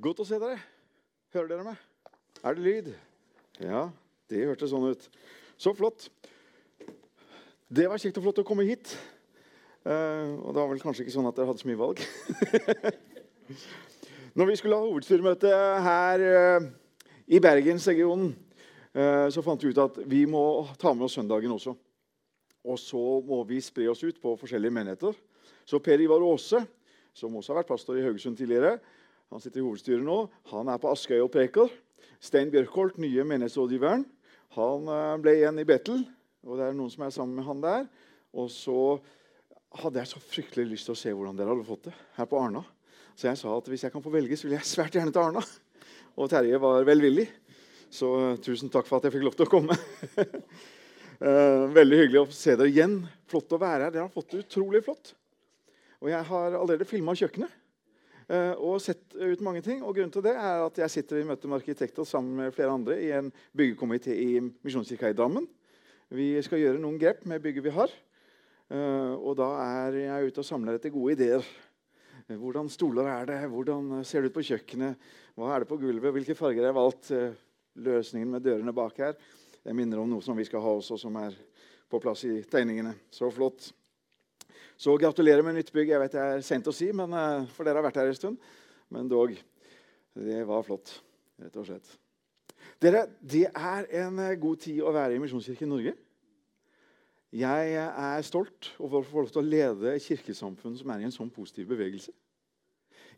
Godt å se dere. Hører dere meg? Er det lyd? Ja, det hørtes sånn ut. Så flott. Det var kjekt og flott å komme hit. Uh, og det var vel kanskje ikke sånn at dere hadde så mye valg. Når vi skulle ha hovedstyremøte her uh, i Bergensregionen, uh, så fant vi ut at vi må ta med oss søndagen også. Og så må vi spre oss ut på forskjellige menigheter. Så Per Ivar Aase, som også har vært pastor i Haugesund tidligere, han sitter i hovedstyret nå. Han er på Askøy og preker. Stein Bjørkholt, nye menighetsrådgiveren, han eh, ble igjen i Betel. Og det er noen som er sammen med han der. Og så hadde jeg så fryktelig lyst til å se hvordan dere hadde fått det her på Arna. Så jeg sa at hvis jeg kan få velge, så vil jeg svært gjerne til Arna. Og Terje var velvillig. Så uh, tusen takk for at jeg fikk lov til å komme. uh, veldig hyggelig å se dere igjen. Flott å være her. Dere har fått det utrolig flott. Og jeg har allerede filma kjøkkenet. Uh, og sett ut mange ting. Og grunnen til det er at jeg sitter i møte med arkitekter sammen med flere andre i en byggekomité i Misjonskirka i Drammen. Vi skal gjøre noen grep med bygget vi har. Uh, og da er jeg ute og samler etter gode ideer. Hvordan stoler er det? Hvordan ser det ut på kjøkkenet? Hva er det på gulvet? Hvilke farger er valgt? løsningen med dørene bak her Jeg minner om noe som vi skal ha også, som er på plass i tegningene. Så flott. Så gratulerer med nytt bygg. Jeg vet det er sent å si, men, uh, for dere har vært her en stund. Men dog. Det var flott, rett og slett. Dere, det er en uh, god tid å være i Misjonskirken Norge. Jeg er stolt over å få lov til å lede et kirkesamfunn som er i en sånn positiv bevegelse.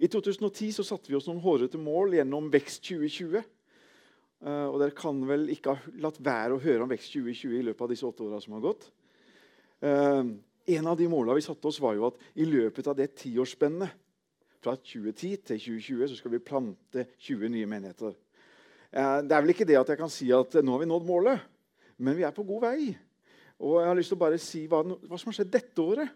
I 2010 så satte vi oss noen hårete mål gjennom Vekst 2020. Uh, og dere kan vel ikke ha latt være å høre om Vekst 2020 i løpet av disse åtte åra som har gått. En av de måla vi satte oss, var jo at i løpet av det tiårsspennet fra 2010 til 2020 så skal vi plante 20 nye menigheter. Uh, det er vel ikke det at jeg kan si at nå har vi nådd målet, men vi er på god vei. Og jeg har lyst til å bare si hva, hva som har skjedd dette året.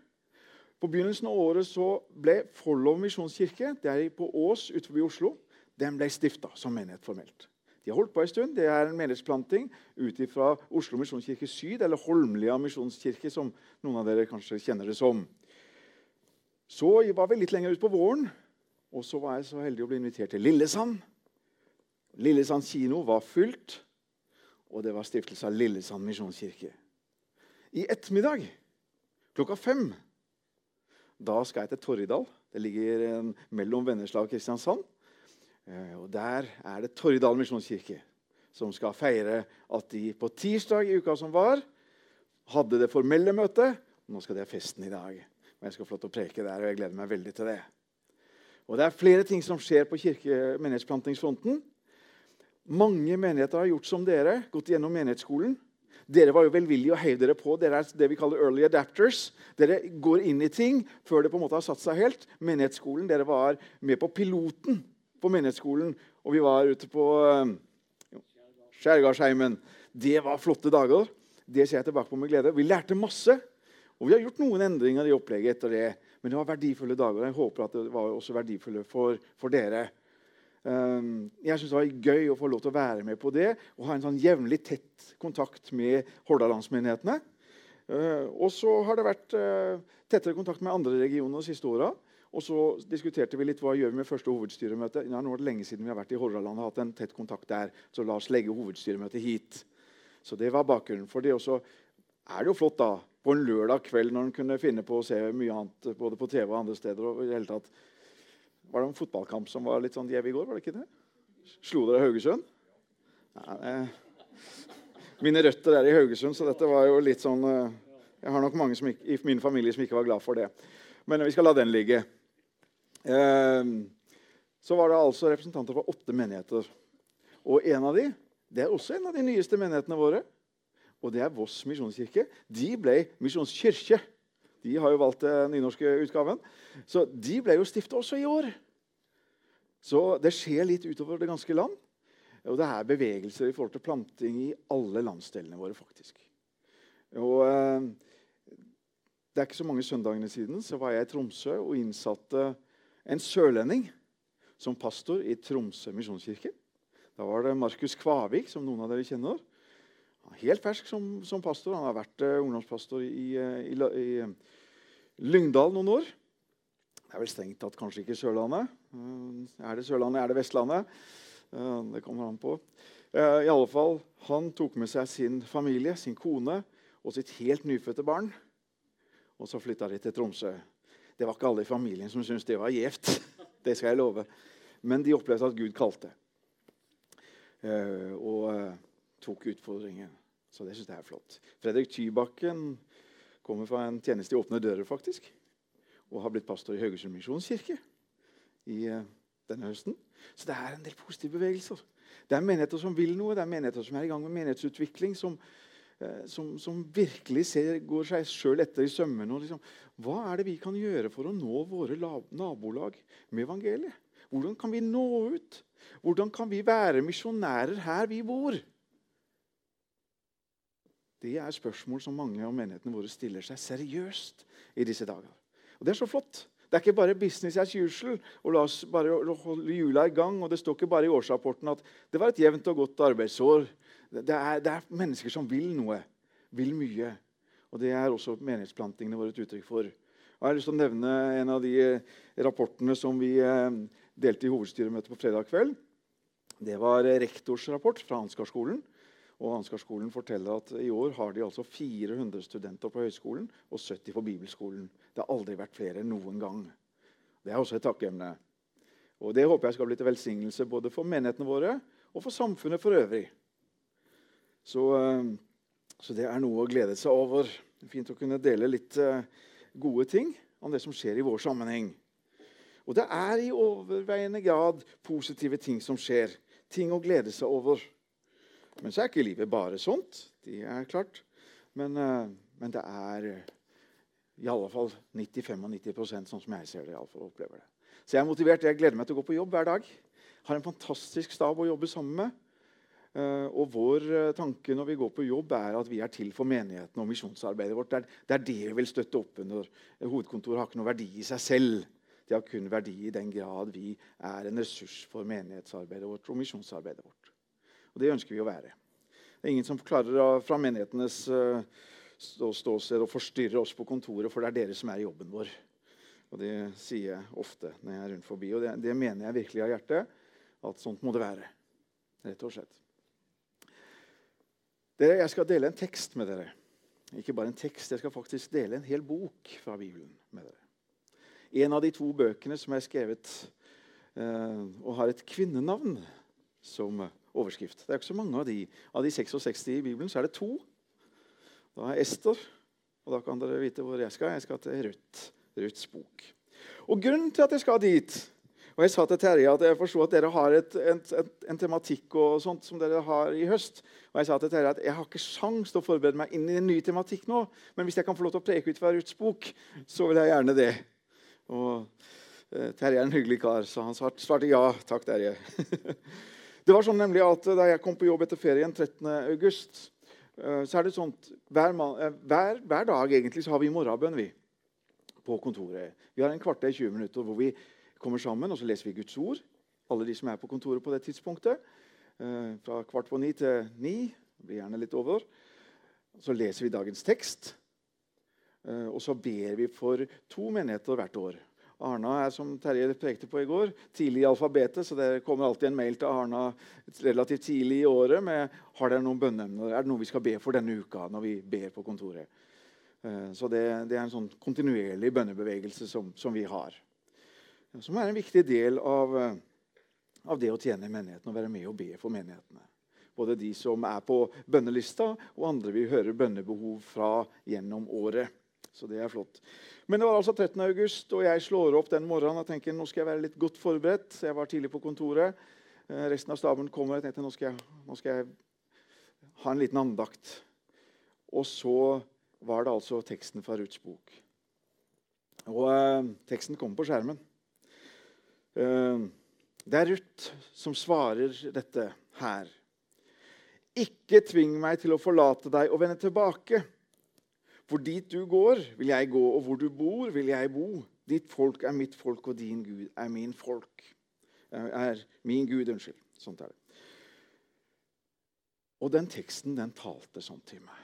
På begynnelsen av året så ble Follow misjonskirke det er på Ås utenfor Oslo, den ble stifta som menighet formelt. De har holdt på en stund. Det er en menighetsplanting ut fra Oslo misjonskirke syd, eller Holmlia misjonskirke, som noen av dere kanskje kjenner det som. Så var vi litt lenger ut på våren, og så var jeg så heldig å bli invitert til Lillesand. Lillesand kino var fylt, og det var stiftelse av Lillesand misjonskirke. I ettermiddag klokka fem da skal jeg til Torridal. Det ligger mellom Vennesla og Kristiansand. Eh, og Der er det Torridal misjonskirke som skal feire at de på tirsdag i uka som var, hadde det formelle møtet. Nå skal de ha festen i dag. Og Jeg skal få lov til å preke der, og jeg gleder meg veldig til det. Og Det er flere ting som skjer på kirke-menighetsplantingsfronten. Mange menigheter har gjort som dere, gått gjennom menighetsskolen. Dere var jo velvillige og heiv dere på. Dere er det vi kaller early adapters. Dere går inn i ting før det på en måte har satt seg helt. Menighetsskolen, Dere var med på piloten på menighetsskolen. Og vi var ute på uh, Skjærgardsheimen. Det var flotte dager. Det ser jeg tilbake på med glede. Vi lærte masse. Og vi har gjort noen endringer i opplegget etter det. Men det var verdifulle dager. Jeg håper at det var også verdifulle for, for dere. Ehm, jeg syns det var gøy å få lov til å være med på det og ha en sånn jevnlig tett kontakt med Hordalandsmenighetene. Ehm, og så har det vært eh, tettere kontakt med andre regioner de siste åra. Og så diskuterte vi litt hva gjør vi med første hovedstyremøte. Ja, nå er det lenge siden vi har vært i Hordaland og hatt en tett kontakt der. Så la oss legge hovedstyremøtet hit. Så det var bakgrunnen for det. Og så er det jo flott da, på en lørdag kveld når en kunne finne på å se mye annet både på TV og andre steder. og i hele tatt var det en fotballkamp som var litt sånn gjev i går? var det ikke det? Slo dere Haugesund? Nei, mine røtter er i Haugesund, så dette var jo litt sånn eh, Jeg har nok mange ikke, i min familie som ikke var glad for det. Men vi skal la den ligge. Ehm, så var det altså representanter fra åtte menigheter. Og en av de, det er også en av de nyeste menighetene våre. Og det er Voss misjonskirke. De ble misjonskirke de har jo valgt den nynorske utgaven. Så de ble jo stifta også i år. Så det skjer litt utover det ganske land. Og det er bevegelser i forhold til planting i alle landsdelene våre. faktisk. Og eh, Det er ikke så mange søndagene siden så var jeg i Tromsø og innsatte en sørlending som pastor i Tromsø misjonskirke. Da var det Markus Kvavik, som noen av dere kjenner. Han er Helt fersk som, som pastor. Han har vært uh, ungdomspastor i, uh, i, i, Lyngdal noen år. Det er vel strengt tatt kanskje ikke Sørlandet. Eh, er det Sørlandet, er det Vestlandet? Eh, det kommer han på. Eh, I alle fall, Han tok med seg sin familie, sin kone og sitt helt nyfødte barn. Og så flytta de til Tromsø. Det var ikke alle i familien som syntes det var gjevt. Det skal jeg love. Men de opplevde at Gud kalte. Og tok utfordringen. Så det syns jeg er flott. Fredrik Tybakken kommer fra en tjeneste i Åpne dører, faktisk og har blitt pastor i Haugesund misjonskirke i uh, denne høsten. Så det er en del positive bevegelser. Det er menigheter som vil noe, det er menigheter som er i gang med menighetsutvikling, som, som, som virkelig ser, går seg sjøl etter i sømmene. Liksom, hva er det vi kan gjøre for å nå våre nabolag med evangeliet? Hvordan kan vi nå ut? Hvordan kan vi være misjonærer her vi bor? Det er spørsmål som mange av menighetene våre stiller seg seriøst i disse dager. Og Det er så flott. Det er ikke bare business as usual. og La oss bare holde hjula i gang. og Det står ikke bare i årsrapporten at det var et jevnt og godt arbeidsår. Det er, det er mennesker som vil noe. Vil mye. Og Det er også menighetsplantingene våre et uttrykk for. Jeg har lyst til å nevne en av de eh, rapportene som vi eh, delte i hovedstyremøtet på fredag kveld. Det var rektors rapport fra Ansgarskolen. Og Ansgarskolen forteller at i år har de altså 400 studenter på høyskolen og 70 på bibelskolen. Det har aldri vært flere noen gang. Det er også et takkeemne. Og Det håper jeg skal bli til velsignelse både for menighetene våre og for samfunnet for øvrig. Så, eh, så det er noe å glede seg over. Er fint å kunne dele litt eh, gode ting om det som skjer i vår sammenheng. Og det er i overveiende grad positive ting som skjer. Ting å glede seg over. Men så er ikke livet bare sånt. Det er klart. Men, eh, men det er eh, i alle fall 90-95 sånn som jeg ser det. I alle fall, opplever det. Så jeg er motivert. Jeg gleder meg til å gå på jobb hver dag. Har en fantastisk stab å jobbe sammen med. Uh, og vår tanke når vi går på jobb, er at vi er til for menigheten og misjonsarbeidet vårt. Det er, det vi vil støtte opp under. Hovedkontoret har ikke noe verdi i seg selv. Det har kun verdi i den grad vi er en ressurs for menighetsarbeidet vårt og misjonsarbeidet vårt. Og det ønsker vi å være. Det er ingen som klarer fra menighetenes ståsted å forstyrre oss på kontoret, for det er dere som er jobben vår. Og Det sier jeg ofte når jeg er rundt forbi. Og det, det mener jeg virkelig av hjertet. At sånt må det være. Rett og slett. Dere, jeg skal dele en tekst med dere. Ikke bare en tekst, jeg skal faktisk dele en hel bok fra Bibelen med dere. En av de to bøkene som er skrevet eh, og har et kvinnenavn som overskrift. Det er ikke så mange av de. Av de 66 i Bibelen så er det to. Da er Ester, og da kan dere vite hvor jeg skal. Jeg skal til Rødt, Ruths bok. Og Grunnen til at jeg skal dit og Jeg sa til Terje at jeg forsto at dere har et, et, et, en tematikk og sånt som dere har i høst. Og jeg sa til Terje at jeg har ikke sjans til å forberede meg inn i en ny tematikk nå. Men hvis jeg kan få lov til å preke ut fra Ruths bok, så vil jeg gjerne det. Og eh, Terje er en hyggelig kar, så han svarte ja. Takk, Terje. Det var sånn nemlig at Da jeg kom på jobb etter ferien 13.8, eh, så er det sånn hver, eh, hver, hver, dag egentlig så har vi morgenbønn vi, på kontoret. Vi har en kvarter 20 minutter hvor vi kommer sammen og så leser vi Guds ord. Alle de som er på kontoret på det tidspunktet. Eh, fra kvart på ni til ni. Blir gjerne litt over. Så leser vi dagens tekst. Og så ber vi for to menigheter hvert år. Arna er, som Terje prekte på i går, tidlig i alfabetet, så det kommer alltid en mail til Arna relativt tidlig i året med har dere noen bønneemner. Er det noe vi skal be for denne uka når vi ber på kontoret. Eh, så det, det er en sånn kontinuerlig bønnebevegelse som, som, vi har. Som er en viktig del av, eh, av det å tjene menigheten og være med og be for menighetene. Både de som er på bønnelista, og andre vi hører bønnebehov fra gjennom året. Så det er flott. Men det var altså 13. august, og jeg slår opp den morgenen og tenker nå skal jeg være litt godt forberedt. Jeg var tidlig på kontoret. Eh, resten av staben kommer. Tenkte nå skal jeg, nå skal jeg ha en liten andakt. Og så var det altså teksten fra Ruths bok. Og eh, teksten kommer på skjermen. Eh, det er Ruth som svarer dette her. Ikke tving meg til å forlate deg og vende tilbake. For dit du går, vil jeg gå, og hvor du bor, vil jeg bo. Ditt folk er mitt folk, og din Gud er min folk. Er min Gud, unnskyld. Sånt er det. Og den teksten, den talte sånn til meg.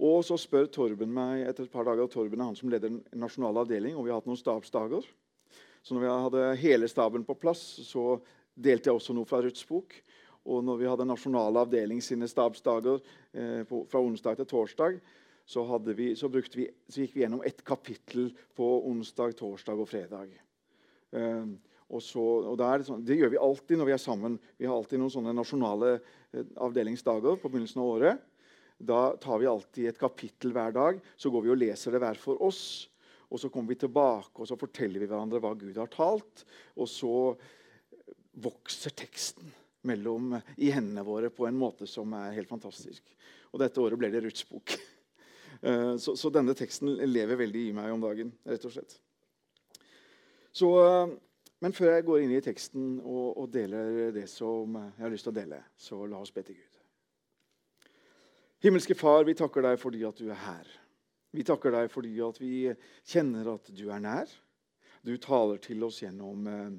Og så spør Torben meg etter et par dager, Torben er han som leder den nasjonale avdeling, og vi har hatt noen stabsdager. Så når vi hadde hele staben på plass, så delte jeg også noe fra Ruths bok. Og når vi hadde nasjonale avdeling sine stabsdager eh, på, fra onsdag til torsdag, så, vi, så, vi, så, gikk vi gjennom ett kapittel på onsdag, torsdag og fredag. Eh, og så, og det, sånn, det, gjør vi alltid når vi er sammen. Vi har alltid noen sånne nasjonale eh, avdelingsdager på begynnelsen av året. Da tar vi alltid et kapittel hver dag. Så går vi og leser det hver for oss. Og så kommer vi tilbake og så forteller vi hverandre hva Gud har talt. Og så vokser teksten mellom, i hendene våre på en måte som er helt fantastisk. Og dette året ble det Ruths bok. Eh, så, så, denne teksten lever veldig i meg om dagen, rett og slett. Så, eh, men før jeg går inn i teksten og, og deler det som jeg har lyst til å dele, så la oss be til Gud. Himmelske Far, vi takker deg fordi at du er her. Vi takker deg fordi at vi kjenner at du er nær. Du taler til oss gjennom eh,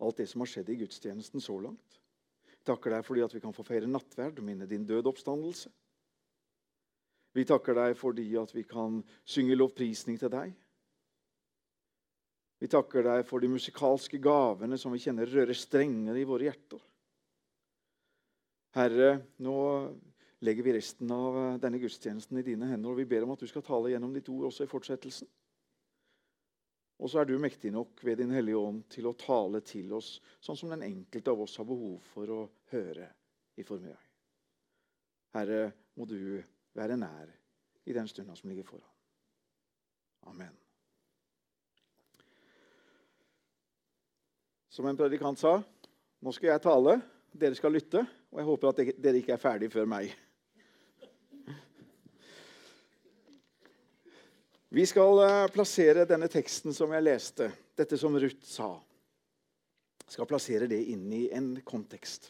alt det som har skjedd i gudstjenesten så langt. Vi takker deg fordi at vi kan få feire nattverd og minne din død oppstandelse. Vi takker deg fordi at vi kan synge lovprisning til deg. Vi takker deg for de musikalske gavene som vi kjenner rører strengere i våre hjerter. Herre, nå legger vi resten av denne gudstjenesten i dine hender. Og vi ber om at du skal tale gjennom ditt ord også i fortsettelsen. Og så er du mektig nok ved Din Hellige Ånd til å tale til oss sånn som den enkelte av oss har behov for å høre i formiddag. Herre, må du være nær i den stunda som ligger foran. Amen. Som en predikant sa, nå skal jeg tale, dere skal lytte, og jeg håper at dere ikke er ferdig før meg. Vi skal eh, plassere denne teksten som jeg leste, dette som Ruth sa, skal plassere det inn i en kontekst.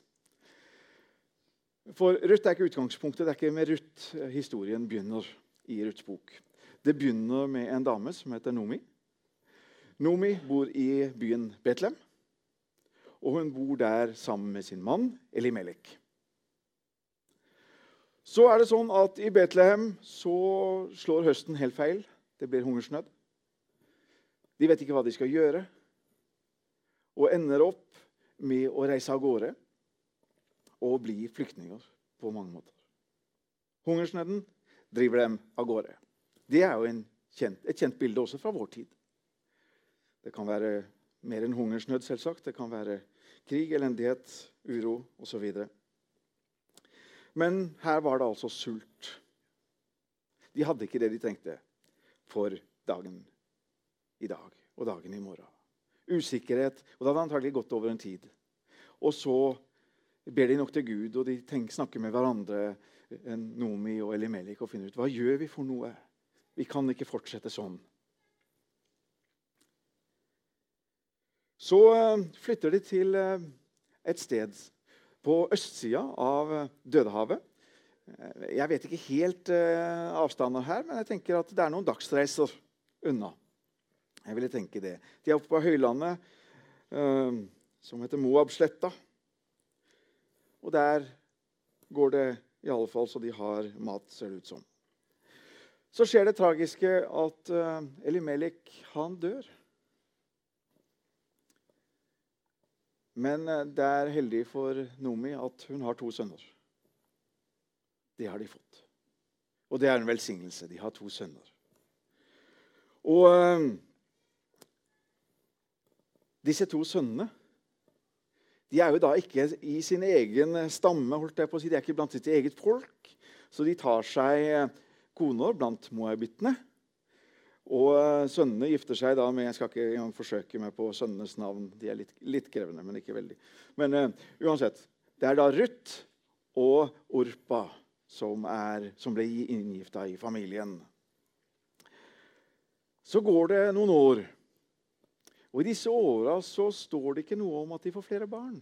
For Ruth er ikke utgangspunktet. Det er ikke med Ruth eh, historien begynner i Ruths bok. Det begynner med en dame som heter Nomi. Nomi bor i byen Betlehem. Og hun bor der sammen med sin mann Elimelek. Så er det sånn at I Betlehem så slår høsten helt feil. Det blir hungersnød. De vet ikke hva de skal gjøre, og ender opp med å reise av gårde og bli flyktninger på mange måter. Hungersnøden driver dem av gårde. Det er jo kjent, et kjent bilde også fra vår tid. Det kan være mer enn hungersnød, selvsagt. Det kan være krig, elendighet, uro osv. Men her var det altså sult. De hadde ikke det de trengte for dagen i dag og dagen i morgen. Usikkerhet. Og det hadde antagelig gått over en tid. Og så ber de nok til Gud, og de tenker, snakker med hverandre, Nomi og Elimelik, og finner ut hva gjør vi for noe. Vi kan ikke fortsette sånn. Så eh, flytter de til eh, et sted på østsida av Dødehavet. Eh, jeg vet ikke helt uh, avstander her, men jeg tenker at det er noen dagsreiser unna. Jeg ville tenke det. De er oppe på høylandet, uh, som heter Moabsletta. Og der går det i alle fall så de har mat, ser det ut som. Så skjer det tragiske at uh, Elimelik, han dør. Men det er heldig for Nomi at hun har to sønner. Det har de fått. Og det er en velsignelse. De har to sønner. Og øh, disse to sønnene de er jo da ikke i sin egen stamme. holdt jeg på å si. De er ikke blant sitt eget folk. Så de tar seg eh, koner blant moabittene. Og eh, sønnene gifter seg da med Jeg skal ikke forsøke meg på sønnenes navn. De er litt, litt krevende, men ikke veldig. Men uh, uansett. Det er da Ruth og Orpa som, er, som ble inngifta i familien. Så går det noen år. Og I disse åra står det ikke noe om at de får flere barn.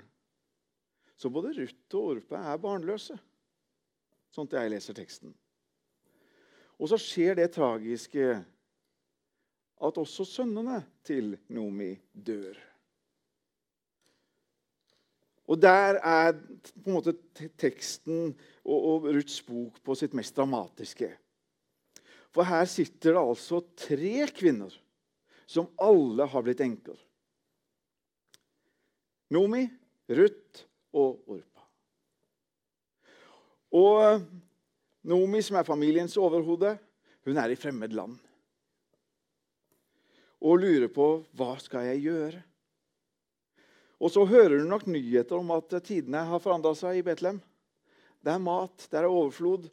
Så både Ruth og Orpe er barnløse, sånn at jeg leser teksten. Og så skjer det tragiske at også sønnene til Nomi dør. Og der er på en måte teksten og, og Ruths bok på sitt mest dramatiske. For her sitter det altså tre kvinner som alle har blitt enker. Nomi, Ruth og Orpa. Og Nomi, som er familiens overhode, hun er i fremmed land. Og lurer på hva skal jeg gjøre. Og så hører du nok nyheter om at tidene har forandra seg i Betlehem. Det er mat, det er overflod.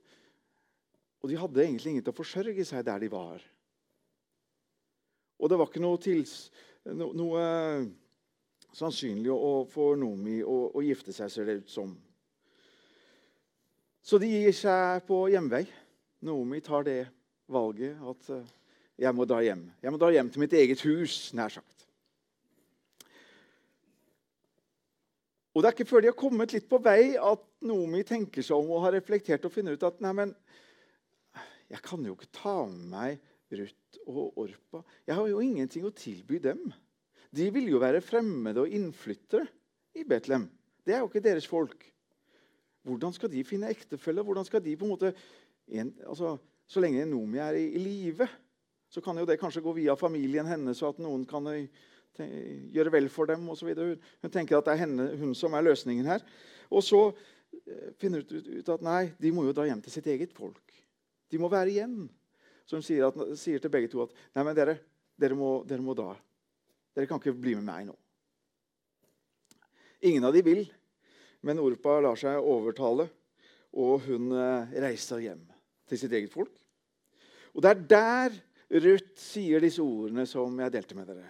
Og de hadde egentlig ingen til å forsørge seg der de var. Og det var ikke noe, tils, no, noe sannsynlig for Nomi å, å, gifte seg, ser det ut som. Så de gir seg på hjemvei. Nomi tar det valget at eh, jeg må dra hjem. Jeg må dra hjem til mitt eget hus, nær sagt. Og Det er ikke før de har kommet litt på vei, at Nomi tenker seg om og har reflektert og funnet ut at nei, men, jeg kan jo ikke ta med meg Ruth og Orpa. Jeg har jo ingenting å tilby dem. De vil jo være fremmede og innflyttere i Betlehem. Det er jo ikke deres folk. Hvordan skal de finne ektefelle? Hvordan skal de på en måte en, altså, Så lenge Nomi er i, i live, så kan jo det kanskje gå via familien hennes, så at noen kan gjøre vel for dem osv. Hun, tenker at det er henne, hun som er løsningen her. Og så eh, finner hun ut, ut, at nei, de må jo dra hjem til sitt eget folk. De må være igjen. Så hun sier, at, sier til begge to at nei, men dere, dere, må, dere må dra. Dere kan ikke bli med meg nå. Ingen av de vil, men Orpa lar seg overtale, og hun eh, reiser hjem til sitt eget folk. Og det er der Ruth sier disse ordene som jeg delte med dere.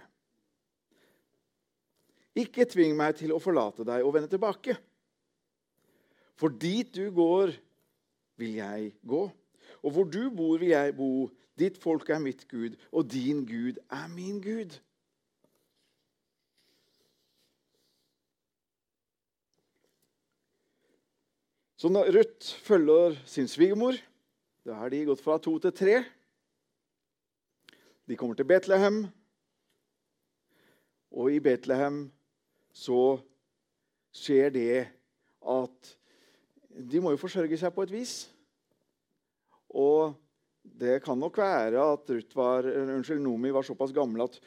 Ikke tving meg til å forlate deg og vende tilbake. For dit du går, vil jeg gå. Og hvor du bor, vil jeg bo. Ditt folk er mitt Gud, og din Gud er min Gud. Så når Ruth følger sin svigermor, da har de gått fra to til tre. De kommer til Betlehem, og i Betlehem så skjer det at de må jo forsørge seg på et vis. Og det kan nok være at var, unnskyld, Nomi var såpass gammel at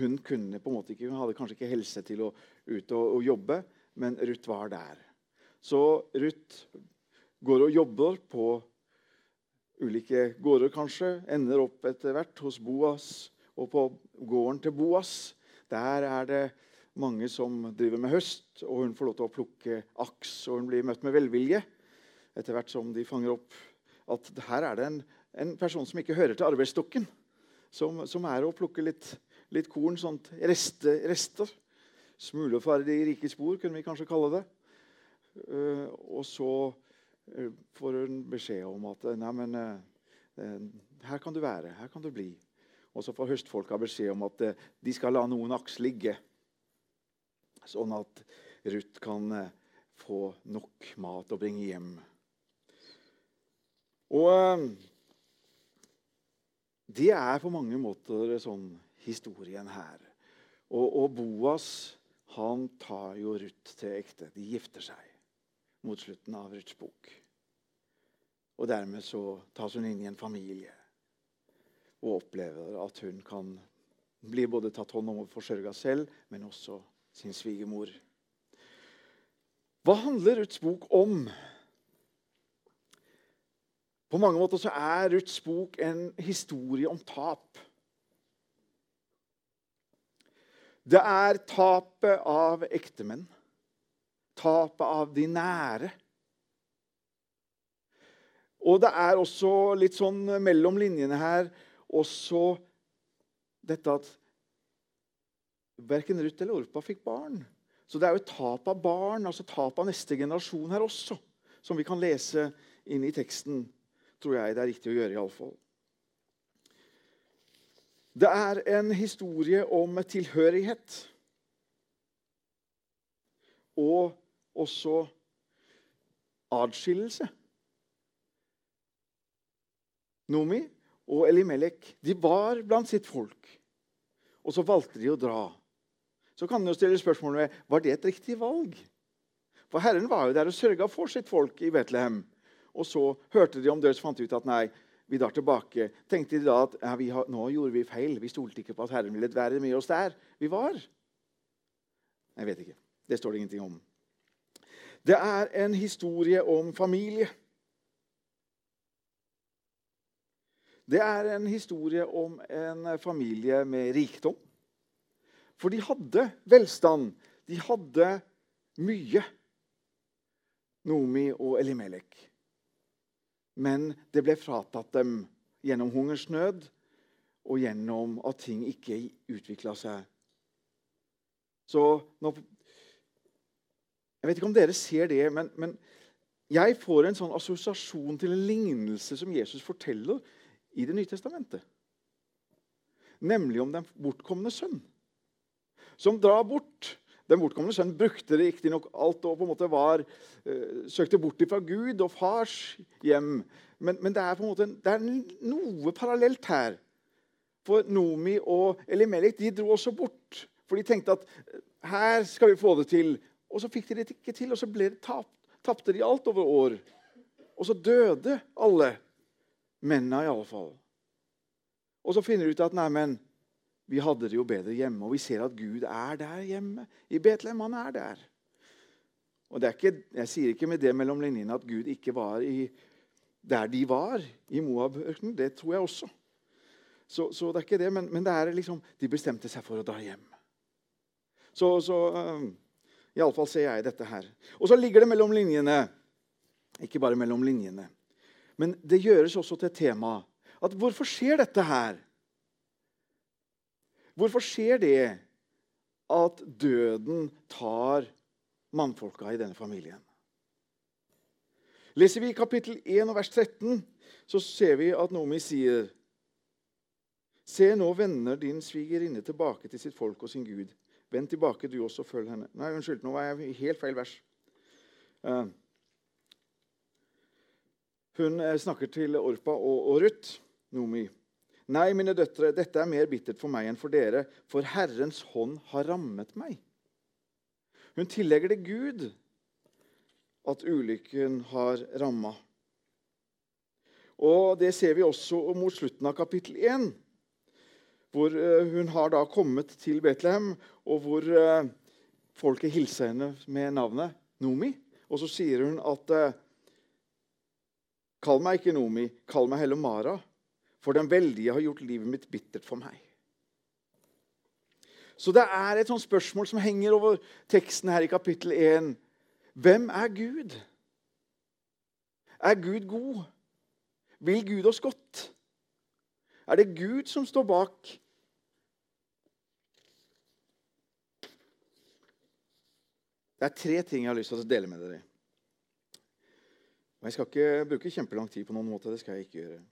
hun kunne på en måte ikke, hun hadde kanskje ikke helse til å ut og, og jobbe, men Ruth var der. Så Ruth går og jobber på ulike gårder, kanskje. Ender opp etter hvert hos Boas og på gården til Boas. Der er det mange som driver med høst, og hun får lov til å plukke aks. Og hun blir møtt med velvilje etter hvert som de fanger opp at her er det en, en person som ikke hører til arbeidsstokken, som, som er å plukke litt, litt korn, sånt reste, rester. Smulefare i rike spor, kunne vi kanskje kalle det. Uh, og så uh, får hun beskjed om at nei, men, uh, her kan du være, her kan du bli. Og så får høstfolka beskjed om at de skal la noen aks ligge, sånn at Ruth kan få nok mat å bringe hjem. Og det er på mange måter sånn historien her. Og, og Boas han tar jo Ruth til ekte. De gifter seg mot slutten av Ruths bok. Og dermed så tas hun inn i en familie og opplever at hun kan bli både tatt hånd om og forsørga selv, men også sin svigermor. Hva handler Ruths bok om? På mange måter så er Ruths bok en historie om tap. Det er tapet av ektemenn, tapet av de nære. Og det er også litt sånn mellom linjene her også dette at verken Ruth eller Orpa fikk barn. Så det er jo et tap av barn, altså tap av neste generasjon her også, som vi kan lese inn i teksten tror jeg det er riktig å gjøre. I alle fall. Det er en historie om tilhørighet. Og også atskillelse. Nomi og Elimelek de var blant sitt folk. Og så valgte de å dra. Så kan en stille spørsmål ved var det et riktig valg. For Herren var jo der og sørga for sitt folk i Betlehem. Og så hørte de om døds, fant ut at nei, vi drar tilbake. Tenkte de da at ja, har, nå gjorde vi feil. Vi stolte ikke på at Herren ville være med oss der vi var. Jeg vet ikke. Det står det ingenting om. Det er en historie om familie. Det er en historie om en familie med rikdom. For de hadde velstand. De hadde mye. Nomi og Elimelek. Men det ble fratatt dem gjennom hungersnød og gjennom at ting ikke utvikla seg. Så nå, Jeg vet ikke om dere ser det, men, men jeg får en sånn assosiasjon til en lignelse som Jesus forteller i Det nye testamentet. Nemlig om den bortkomne sønn, som drar bort. Den bortkomne sønnen brukte riktignok alt og på en måte var, uh, søkte bort fra Gud og fars hjem. Men, men det er på en måte det er noe parallelt her. For Nomi og Elimelek de dro også bort. For de tenkte at her skal vi få det til. Og så fikk de det ikke til, og så ble det tapt, tapte de alt over år. Og så døde alle. Mennene, iallfall. Og så finner de ut at nei, men, vi hadde det jo bedre hjemme, og vi ser at Gud er der hjemme. I Betlehem. Han er der. Og ikke, Jeg sier ikke med det mellom linjene at Gud ikke var i, der de var, i Moab-ørkenen. Det tror jeg også. Så, så, det er ikke det, men, men, det er liksom, de bestemte seg for å dra hjem. Så, så uh, Iallfall ser jeg dette her. Og så ligger det mellom linjene. Ikke bare mellom linjene. Men det gjøres også til et tema. At hvorfor skjer dette her? Hvorfor skjer det at døden tar mannfolka i denne familien? Leser vi kapittel 1 og vers 13, så ser vi at Nomi sier Se, nå vender din svigerinne tilbake til sitt folk og sin Gud. Vend tilbake, du også, følg henne. Nei, unnskyld, nå var jeg i helt feil vers. Uh, hun eh, snakker til Orpa og, og Ruth, Nomi. Nei, mine døtre, dette er mer bittert for meg enn for dere, for Herrens hånd har rammet meg. Hun tillegger det Gud at ulykken har ramma. Og Det ser vi også mot slutten av kapittel 1, hvor eh, hun har da kommet til Betlehem, og hvor eh, folket hilser henne med navnet Nomi. Og så sier hun at Kall meg ikke Nomi, kall meg heller Mara, for den veldige har gjort livet mitt bittert for meg. Så det er et sånt spørsmål som henger over teksten her i kapittel 1. Hvem er Gud? Er Gud god? Vil Gud oss godt? Er det Gud som står bak? Det er tre ting jeg har lyst til å dele med dere. Og Jeg skal ikke bruke kjempelang tid på noen måte. Det skal jeg ikke gjøre.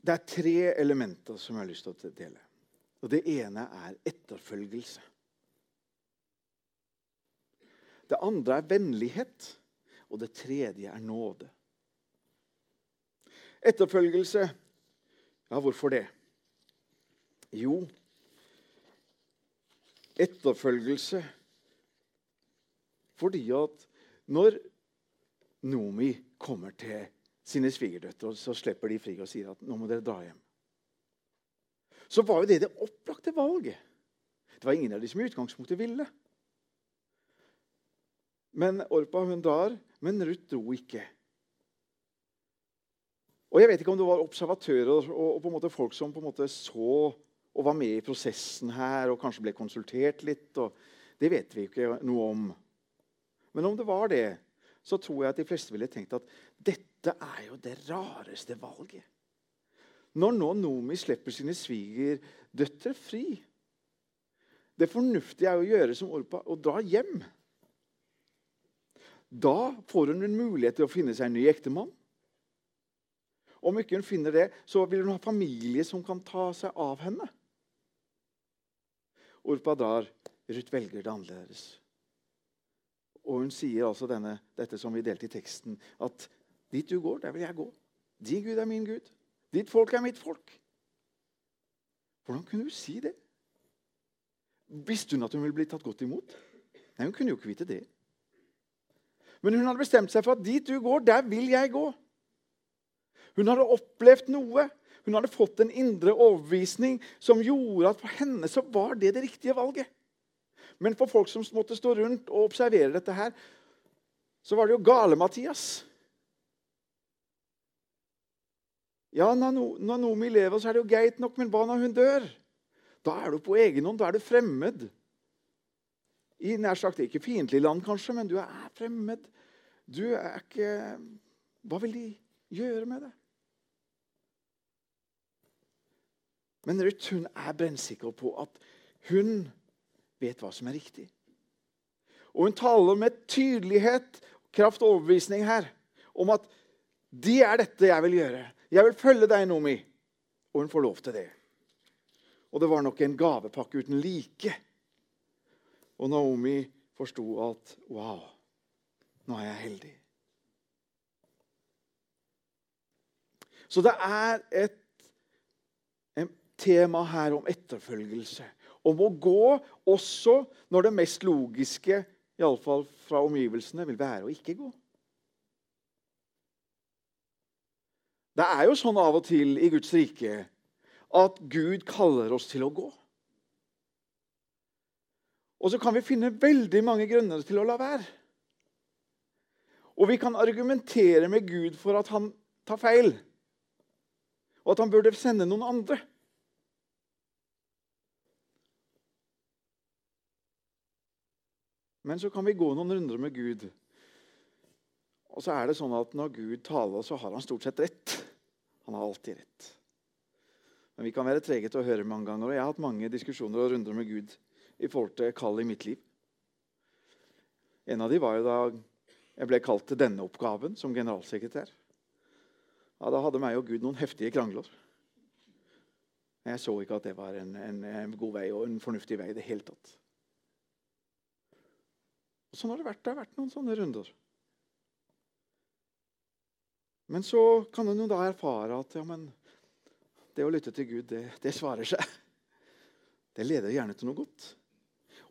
Det er tre elementer som jeg har lyst til å dele. Og Det ene er etterfølgelse. Det andre er vennlighet. Og det tredje er nåde. Etterfølgelse Ja, hvorfor det? Jo, etterfølgelse fordi at når Nomi kommer til sine svigerdøtre, og så slipper de fri og sier at nå må dere dra hjem. Så var jo det det opplagte valget. Det var ingen av de som i utgangspunktet ville. Men Orpa hun drar, men Ruth dro ikke. Og Jeg vet ikke om det var observatører og, på en måte folk som på en måte så og var med i prosessen her og kanskje ble konsultert litt. Det vet vi ikke noe om. Men om det var det, så tror jeg at de fleste ville tenkt at dette er jo det rareste valget. Når nå Nomi slipper sine svigerdøtre fri Det fornuftige er å gjøre som Orpa og dra hjem. Da får hun en mulighet til å finne seg en ny ektemann. Om ikke hun finner det, så vil hun ha familie som kan ta seg av henne. Orpa drar. Ruth velger det annerledes. Og hun sier altså denne, dette som vi delte i teksten, at dit du går, der vil jeg gå. Din Gud er min Gud. Ditt folk er mitt folk. Hvordan kunne hun si det? Visste hun at hun ville bli tatt godt imot? Nei, Hun kunne jo ikke vite det. Men hun hadde bestemt seg for at dit du går, der vil jeg gå. Hun hadde opplevd noe. Hun hadde fått en indre overbevisning som gjorde at for henne så var det det riktige valget. Men for folk som måtte stå rundt og observere dette her, så var det jo gale-Mathias. Ja, når Nomi lever, så er det jo greit nok, men hva når hun dør? Da er du på egen hånd. Da er du fremmed i nær sagt ikke fiendtlig land, kanskje, men du er fremmed. Du er ikke Hva vil de gjøre med det? Men Ruth hun er brennsikker på at hun vet hva som er riktig. Og hun taler med tydelighet, kraft og overbevisning her om at det er dette jeg vil gjøre. Jeg vil følge deg, Nomi. Og hun får lov til det. Og det var nok en gavepakke uten like og Naomi forsto at Wow, nå er jeg heldig. Så det er et, et tema her om etterfølgelse. Om å gå også når det mest logiske, iallfall fra omgivelsene, vil være å ikke gå. Det er jo sånn av og til i Guds rike at Gud kaller oss til å gå. Og så kan vi finne veldig mange grunner til å la være. Og vi kan argumentere med Gud for at han tar feil, og at han burde sende noen andre. Men så kan vi gå noen runder med Gud. Og så er det sånn at når Gud taler, så har han stort sett rett. Han har alltid rett. Men vi kan være trege til å høre mange ganger. Og jeg har hatt mange diskusjoner og runder med Gud i forhold til kallet i mitt liv. En av de var jo da jeg ble kalt til denne oppgaven som generalsekretær. Ja, Da hadde meg og Gud noen heftige krangler. Jeg så ikke at det var en, en, en god vei og en fornuftig vei i det hele tatt. Og sånn har det vært. Det har vært noen sånne runder. Men så kan en jo da erfare at ja, det å lytte til Gud, det, det svarer seg. Det leder gjerne til noe godt.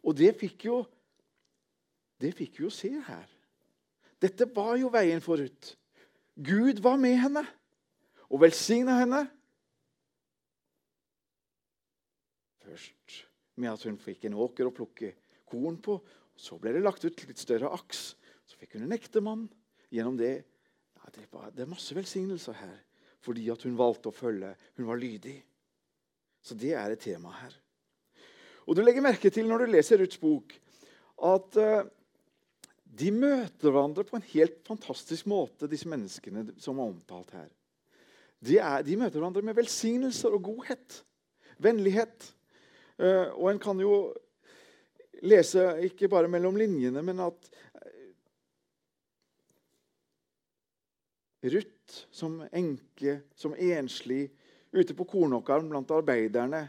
Og det fikk jo det fikk jo se her. Dette var jo veien forut. Gud var med henne og velsigna henne. Først med at hun fikk en åker å plukke korn på. Så ble det lagt ut litt større aks. Så fikk hun en ektemann. Gjennom det, ja, det, var, det er masse velsignelser her fordi at hun valgte å følge. Hun var lydig. Så det er et tema her. Og Du legger merke til når du leser Ruths bok, at uh, de møter hverandre på en helt fantastisk måte, disse menneskene som er omtalt her. De, er, de møter hverandre med velsignelser og godhet. Vennlighet. Uh, og en kan jo lese ikke bare mellom linjene, men at uh, Ruth som enke, som enslig, ute på kornåkeren blant arbeiderne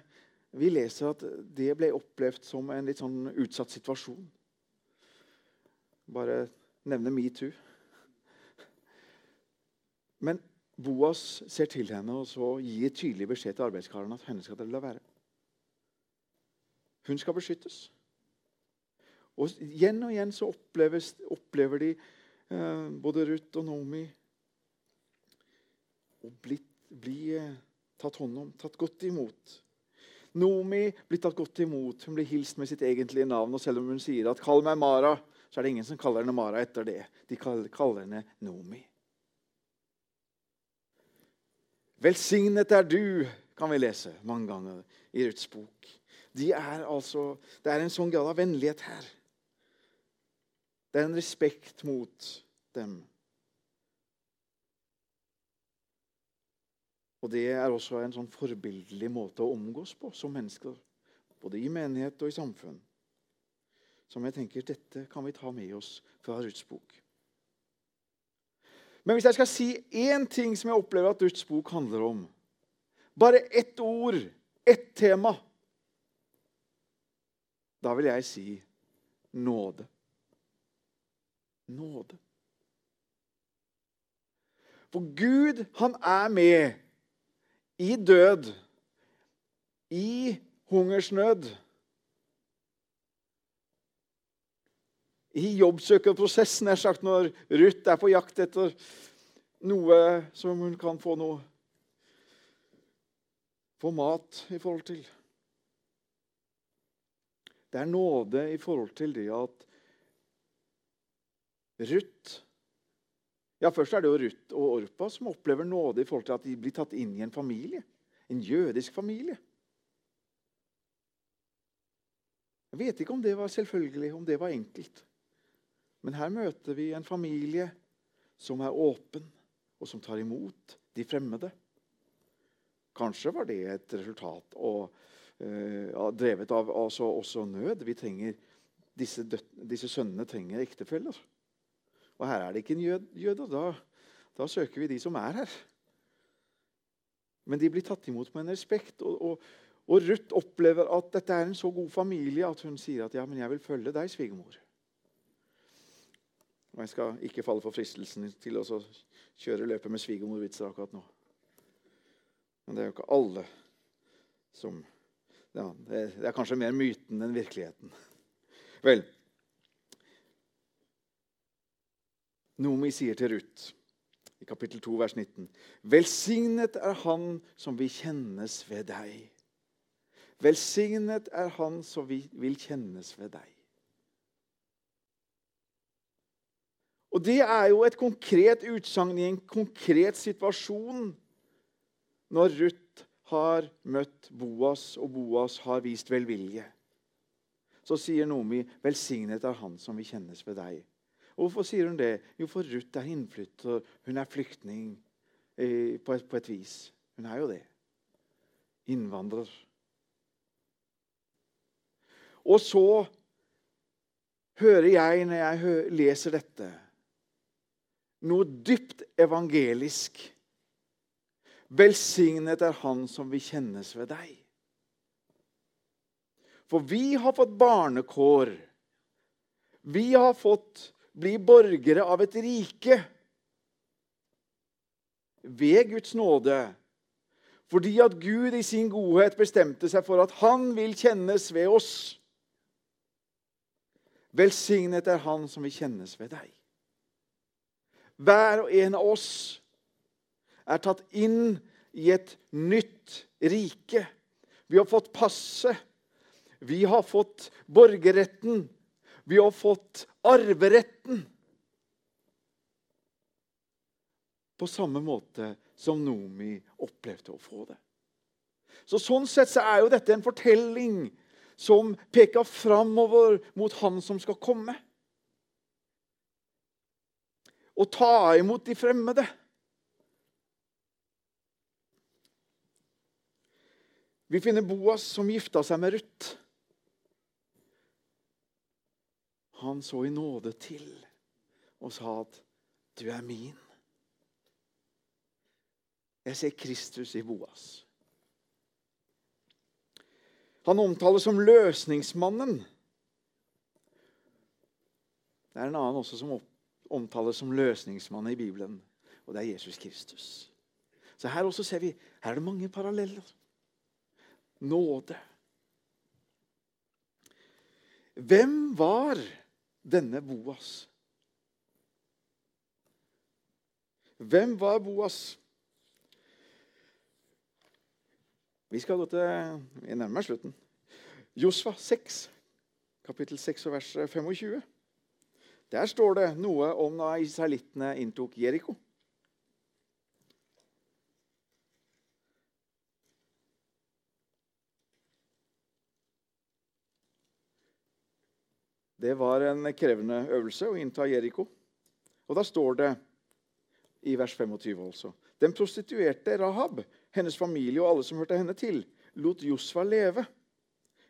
vi leser at det ble opplevd som en litt sånn utsatt situasjon. Bare nevne metoo. Men Boas ser til henne og så gir tydelig beskjed til arbeidskaren at henne skal dere la være. Hun skal beskyttes. Og Igjen og igjen så opplever de eh, både Ruth og Nomi å bli, bli eh, tatt hånd om, tatt godt imot. Nomi blir tatt godt imot. Hun blir hilst med sitt egentlige navn. Og selv om hun sier at 'kall meg Mara', så er det ingen som kaller henne Mara etter det. De kaller henne Nomi. Velsignet er du, kan vi lese mange ganger i Ruths bok. De er altså, det er en sånn grad av vennlighet her. Det er en respekt mot dem. Og det er også en sånn forbildelig måte å omgås på som mennesker. Både i menighet og i samfunn. Som jeg tenker dette kan vi ta med oss fra Ruths bok. Men hvis jeg skal si én ting som jeg opplever at Ruths bok handler om Bare ett ord, ett tema Da vil jeg si nåde. Nåde. For Gud, han er med i død, i hungersnød. i jobbsøkerprosessen, nær sagt, når Ruth er på jakt etter noe som hun kan få noe Få mat i forhold til. Det er nåde i forhold til det at Ruth ja, Først er det jo Ruth og Orpa som opplever nåde i forhold til at de blir tatt inn i en familie. En jødisk familie. Jeg vet ikke om det var selvfølgelig, om det var enkelt. Men her møter vi en familie som er åpen, og som tar imot de fremmede. Kanskje var det et resultat og, uh, drevet av altså, også nød. Trenger, disse, disse sønnene trenger ektefeller. Og her er det ikke en jød, og Da, da, søker vi de som er her. Men de blir tatt imot med en respekt. Og, og, og Ruth opplever at dette er en så god familie at hun sier at ja, men jeg vil følge deg, svigermor. Og jeg skal ikke falle for fristelsen til å kjøre løpet med svigermorvitser akkurat nå. Men det er jo ikke alle som ja, det, er, det er kanskje mer myten enn virkeligheten. Vel Nomi sier til Ruth i kapittel 2, vers 19.: Velsignet er Han som vil kjennes ved deg. Velsignet er Han som vil kjennes ved deg. Og Det er jo et konkret utsagn i en konkret situasjon når Ruth har møtt Boas, og Boas har vist velvilje. Så sier Nomi, 'Velsignet er Han som vil kjennes ved deg'. Hvorfor sier hun det? Jo, for Ruth er innflytter. Hun er flyktning eh, på, et, på et vis. Hun er jo det. Innvandrer. Og så hører jeg, når jeg leser dette, noe dypt evangelisk. Velsignet er Han som vil kjennes ved deg. For vi har fått barnekår. Vi har fått bli borgere av et rike ved Guds nåde. Fordi at Gud i sin godhet bestemte seg for at han vil kjennes ved oss. Velsignet er Han som vil kjennes ved deg. Hver og en av oss er tatt inn i et nytt rike. Vi har fått passe. Vi har fått borgerretten. Vi har fått arveretten. På samme måte som Nomi opplevde å få det. Så Sånn sett så er jo dette en fortelling som peker framover mot Han som skal komme. Og ta imot de fremmede. Vi finner Boas som gifta seg med Ruth. Han så i nåde til og sa at 'du er min'. Jeg ser Kristus i Boas. Han omtales som løsningsmannen. Det er en annen også som omtales som løsningsmannen i Bibelen, og det er Jesus Kristus. Så Her også ser vi her er det mange paralleller. Nåde. Hvem var denne Boas? Hvem var Boas? Vi skal gå til Vi nærmer meg slutten. Josfa 6, kapittel 6 og vers 25. Der står det noe om da israelittene inntok Jeriko. Det var en krevende øvelse å innta Jeriko. Og da står det i vers 25 altså Den prostituerte Rahab hennes familie og alle som hørte henne til, lot Josfa leve.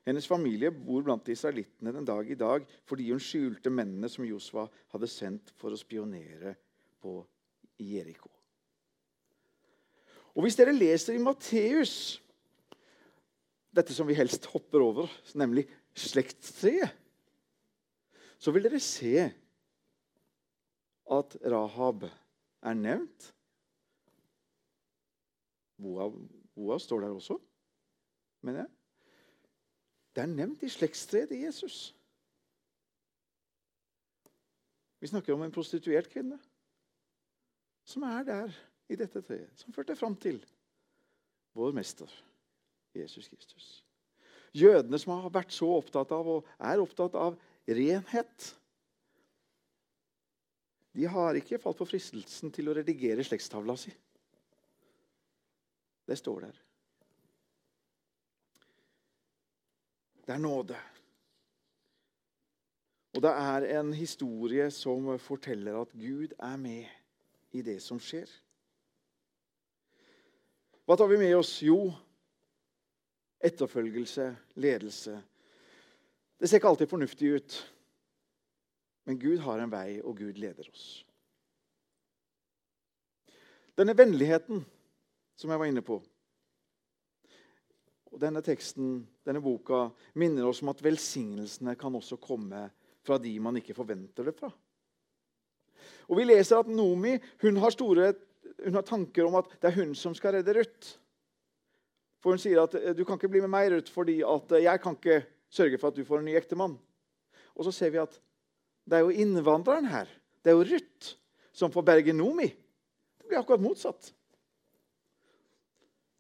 Hennes familie bor blant israelittene den dag i dag fordi hun skjulte mennene som Josfa hadde sendt for å spionere på Jeriko. Og Hvis dere leser i Matteus, dette som vi helst hopper over, nemlig slektstreet, så vil dere se at Rahab er nevnt Boas står der også, mener jeg. Det er nevnt i slektstreet til Jesus. Vi snakker om en prostituert kvinne som er der i dette treet, som førte fram til vår mester, Jesus Kristus. Jødene som har vært så opptatt av og er opptatt av renhet, de har ikke falt på fristelsen til å redigere slektstavla si. Det står der. Det er nåde. Og det er en historie som forteller at Gud er med i det som skjer. Hva tar vi med oss? Jo, etterfølgelse, ledelse. Det ser ikke alltid fornuftig ut, men Gud har en vei, og Gud leder oss. Denne vennligheten som jeg var inne på og Denne teksten, denne boka, minner oss om at velsignelsene kan også komme fra de man ikke forventer det fra. Og Vi leser at Nomi hun har, store, hun har tanker om at det er hun som skal redde Ruth. For Hun sier at eh, du kan ikke bli med meg, Ruth, fordi eh, jeg kan ikke sørge for at du får en ny ektemann. Og så ser vi at det er jo innvandreren her, det er jo Ruth, som får berge Nomi. Det blir akkurat motsatt.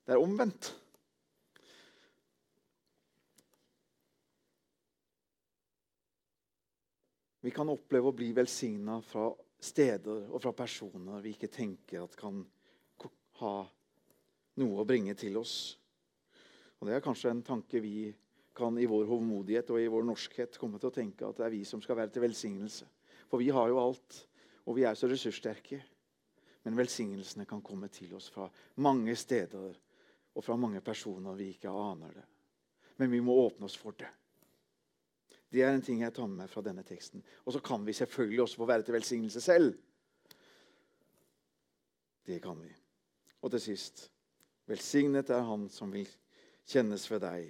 Det er omvendt. Vi kan oppleve å bli velsigna fra steder og fra personer vi ikke tenker at kan ha noe å bringe til oss. Og Det er kanskje en tanke vi kan i vår hovmodighet og i vår norskhet komme til å tenke at det er vi som skal være til velsignelse. For vi har jo alt, og vi er så ressurssterke. Men velsignelsene kan komme til oss fra mange steder og fra mange personer vi ikke aner det. Men vi må åpne oss for det. Det er en ting jeg tar med meg fra denne teksten. Og så kan vi selvfølgelig også få være til velsignelse selv. Det kan vi. Og til sist Velsignet er Han som vil kjennes ved deg.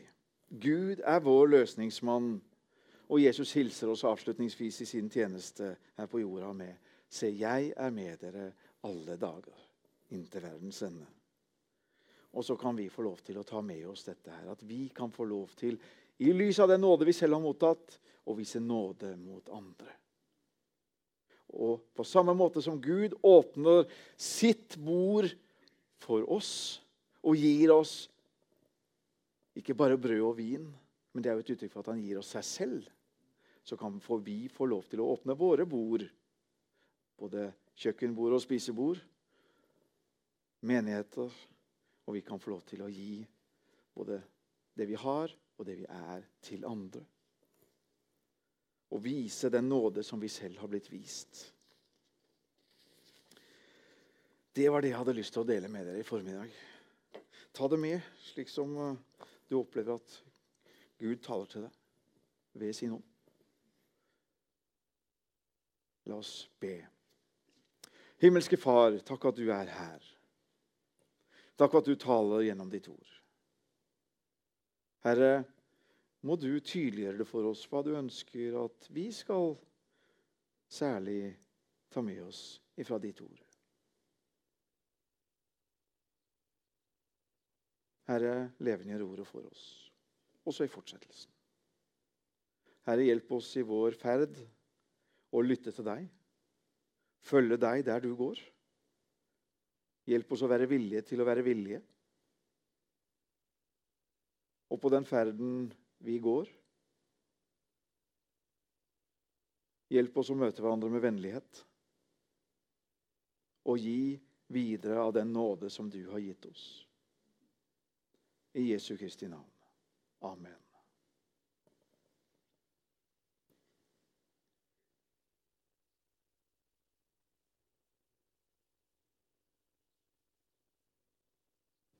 Gud er vår løsningsmann. Og Jesus hilser oss avslutningsvis i sin tjeneste her på jorda med Se, jeg er med dere alle dager inntil verdens ende. Og så kan vi få lov til å ta med oss dette her, at vi kan få lov til i lys av den nåde vi selv har mottatt, å vise nåde mot andre. Og på samme måte som Gud åpner sitt bord for oss og gir oss ikke bare brød og vin, men det er jo et uttrykk for at han gir oss seg selv, så kan vi få lov til å åpne våre bord, både kjøkkenbord og spisebord, menigheter, og vi kan få lov til å gi både det vi har, og det vi er, til andre. Og vise den nåde som vi selv har blitt vist. Det var det jeg hadde lyst til å dele med dere i formiddag. Ta det med, slik som eh, du opplever at Gud taler til deg ved sin ånd. La oss be. Himmelske Far, takk at du er her. Takk at du taler gjennom ditt ord. Herre, må du tydeliggjøre det for oss hva du ønsker at vi skal særlig ta med oss ifra ditt ord. Herre, levendegjør ordet for oss, også i fortsettelsen. Herre, hjelp oss i vår ferd å lytte til deg, følge deg der du går. Hjelp oss å være villige til å være villige. Og på den ferden vi går Hjelp oss å møte hverandre med vennlighet. Og gi videre av den nåde som du har gitt oss. I Jesu Kristi navn. Amen.